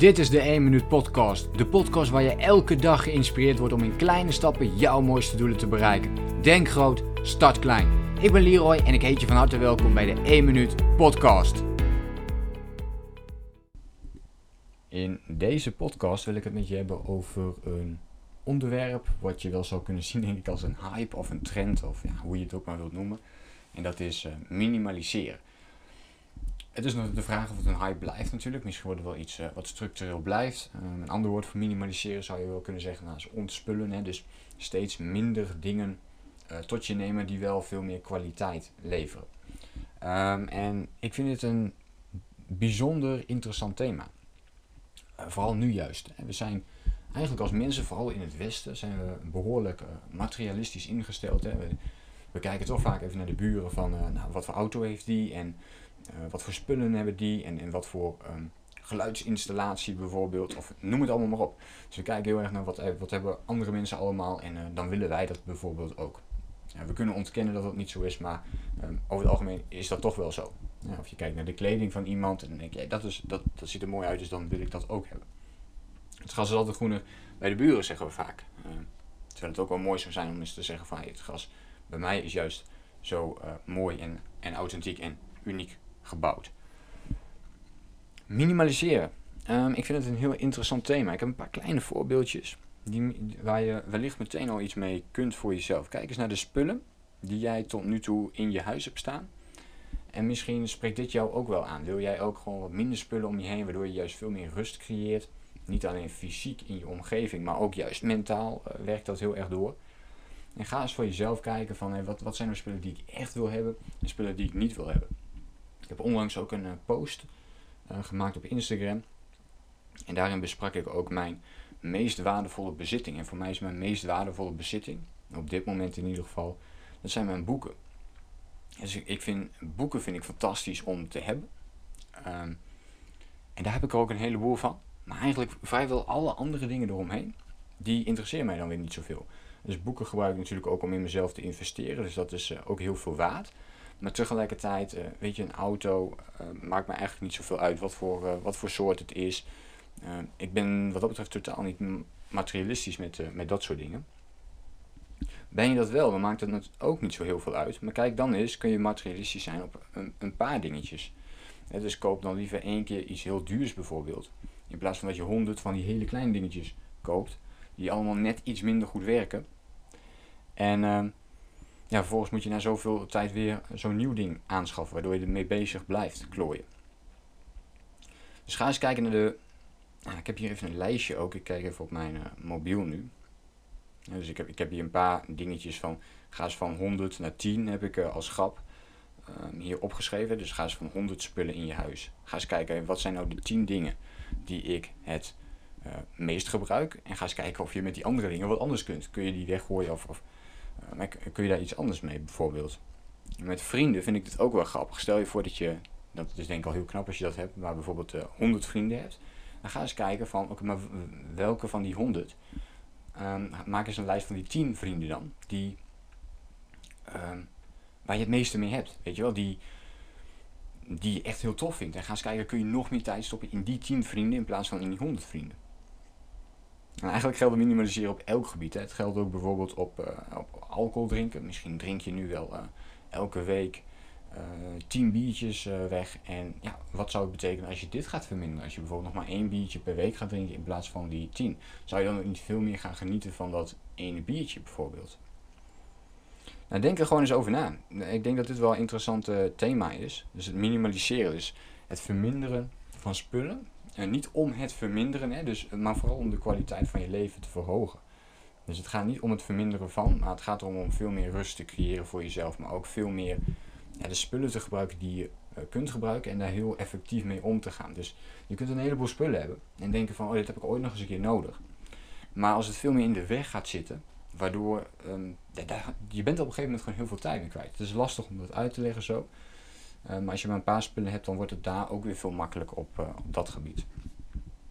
Dit is de 1 Minuut Podcast. De podcast waar je elke dag geïnspireerd wordt om in kleine stappen jouw mooiste doelen te bereiken. Denk groot, start klein. Ik ben Leroy en ik heet je van harte welkom bij de 1 Minuut Podcast. In deze podcast wil ik het met je hebben over een onderwerp wat je wel zou kunnen zien denk ik als een hype of een trend of ja, hoe je het ook maar wilt noemen. En dat is uh, minimaliseren. Het is nog de vraag of het een hype blijft natuurlijk. Misschien wordt het wel iets uh, wat structureel blijft. Um, een ander woord voor minimaliseren zou je wel kunnen zeggen, nou, is ontspullen. Hè? Dus steeds minder dingen uh, tot je nemen die wel veel meer kwaliteit leveren. Um, en ik vind het een bijzonder interessant thema. Vooral nu juist. We zijn eigenlijk als mensen, vooral in het Westen, zijn we behoorlijk materialistisch ingesteld. Hè? We, we, kijken toch vaak even naar de buren van nou, wat voor auto heeft die en wat voor spullen hebben die en, en wat voor um, geluidsinstallatie bijvoorbeeld, of noem het allemaal maar op. Dus we kijken heel erg naar wat, eh, wat hebben andere mensen allemaal en uh, dan willen wij dat bijvoorbeeld ook. We kunnen ontkennen dat dat niet zo is, maar um, over het algemeen is dat toch wel zo. Ja, of je kijkt naar de kleding van iemand en dan denk je, dat, is, dat, dat ziet er mooi uit, dus dan wil ik dat ook hebben. Het gras is altijd groener bij de buren, zeggen we vaak. Uh, terwijl het ook wel mooi zou zijn om eens te zeggen van hey, het gras bij mij is juist zo mooi en, en authentiek en uniek gebouwd. Minimaliseren. Um, ik vind het een heel interessant thema. Ik heb een paar kleine voorbeeldjes die, waar je wellicht meteen al iets mee kunt voor jezelf. Kijk eens naar de spullen die jij tot nu toe in je huis hebt staan. En misschien spreekt dit jou ook wel aan. Wil jij ook gewoon wat minder spullen om je heen, waardoor je juist veel meer rust creëert. Niet alleen fysiek in je omgeving, maar ook juist mentaal uh, werkt dat heel erg door. En ga eens voor jezelf kijken van wat, wat zijn er spullen die ik echt wil hebben en spullen die ik niet wil hebben. Ik heb onlangs ook een uh, post uh, gemaakt op Instagram. En daarin besprak ik ook mijn meest waardevolle bezitting. En voor mij is mijn meest waardevolle bezitting, op dit moment in ieder geval, dat zijn mijn boeken. Dus ik, vind, boeken vind ik fantastisch om te hebben. Um, en daar heb ik er ook een heleboel van. Maar eigenlijk vrijwel alle andere dingen eromheen, die interesseren mij dan weer niet zoveel. Dus boeken gebruik ik natuurlijk ook om in mezelf te investeren. Dus dat is uh, ook heel veel waard. Maar tegelijkertijd, uh, weet je, een auto uh, maakt me eigenlijk niet zoveel uit wat voor, uh, wat voor soort het is. ik ben wat dat betreft totaal niet materialistisch met, met dat soort dingen. Ben je dat wel, dan maakt het ook niet zo heel veel uit. Maar kijk dan eens, kun je materialistisch zijn op een, een paar dingetjes. dus koop dan liever één keer iets heel duurs bijvoorbeeld. In plaats van dat je honderd van die hele kleine dingetjes koopt. Die allemaal net iets minder goed werken. En ehm, ja, vervolgens moet je na zoveel tijd weer zo'n nieuw ding aanschaffen, waardoor je ermee bezig blijft klooien. Dus ga eens kijken naar de. Ik heb hier even een lijstje ook. Ik kijk even op mijn uh, mobiel nu. Dus ik heb, ik heb hier een paar dingetjes van. Ga eens van 100 naar 10 heb ik uh, als grap uh, hier opgeschreven. Dus ga eens van 100 spullen in je huis. Ga eens kijken wat zijn nou de 10 dingen die ik het uh, meest gebruik. En ga eens kijken of je met die andere dingen wat anders kunt. Kun je die weggooien of, of maar kun je daar iets anders mee bijvoorbeeld? Met vrienden vind ik dit ook wel grappig. Stel je voor dat je, dat is denk ik al heel knap als je dat hebt, maar bijvoorbeeld uh, 100 vrienden hebt. Dan ga eens kijken van, oké, maar welke van die 100? Um, maak eens een lijst van die 10 vrienden dan, die, um, waar je het meeste mee hebt. Weet je wel, die, die je echt heel tof vindt. En ga eens kijken, kun je nog meer tijd stoppen in die 10 vrienden in plaats van in die 100 vrienden. En eigenlijk geldt minimaliseren op elk gebied. Hè. Het geldt ook bijvoorbeeld op, uh, op alcohol drinken. Misschien drink je nu wel uh, elke week uh, tien biertjes weg. En ja, wat zou het betekenen als je dit gaat verminderen? Als je bijvoorbeeld nog maar één biertje per week gaat drinken in plaats van die tien. Zou je dan niet veel meer gaan genieten van dat ene biertje bijvoorbeeld? Nou, denk er gewoon eens over na. Ik denk dat dit wel een interessant thema is. Dus het minimaliseren, dus het verminderen van spullen en niet om het verminderen, hè, dus, maar vooral om de kwaliteit van je leven te verhogen. Dus het gaat niet om het verminderen van, maar het gaat erom om veel meer rust te creëren voor jezelf. Maar ook veel meer de spullen te gebruiken die je uh, kunt gebruiken en daar heel effectief mee om te gaan. Dus je kunt een heleboel spullen hebben en denken van, oh dit heb ik ooit nog eens een keer nodig. Maar als het veel meer in de weg gaat zitten, waardoor daar, je bent op een gegeven moment gewoon heel veel tijd mee kwijt. Het is lastig om dat uit te leggen zo. Uh, maar als je maar een paar spullen hebt, dan wordt het daar ook weer veel makkelijker op, uh, op dat gebied.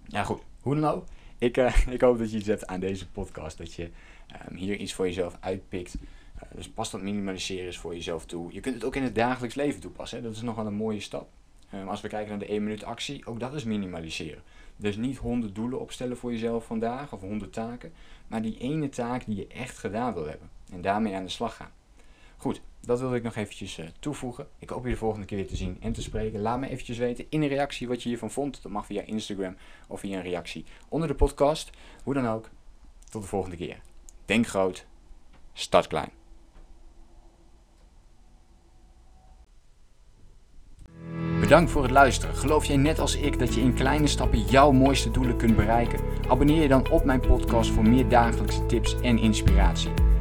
Ja, goed. Hoe dan ook. Ik, uh, ik hoop dat je iets hebt aan deze podcast. Dat je um, hier iets voor jezelf uitpikt. dus pas dat minimaliseren is voor jezelf toe. Je kunt het ook in het dagelijks leven toepassen. Hè? Dat is nog wel een mooie stap. Ehm, als we kijken naar de 1 minuut actie, ook dat is minimaliseren. Dus niet honderd doelen opstellen voor jezelf vandaag of honderd taken, maar die ene taak die je echt gedaan wil hebben. En daarmee aan de slag gaan. Goed, dat wilde ik nog eventjes uh, toevoegen. Ik hoop je de volgende keer weer te zien en te spreken. Laat me eventjes weten in een reactie wat je hiervan vond. Dat mag via Instagram of via een reactie onder de podcast. Hoe dan ook, tot de volgende keer. Denk groot, start klein. Bedankt voor het luisteren. Geloof jij net als ik dat je in kleine stappen jouw mooiste doelen kunt bereiken? Abonneer je dan op mijn podcast voor meer dagelijkse tips en inspiratie.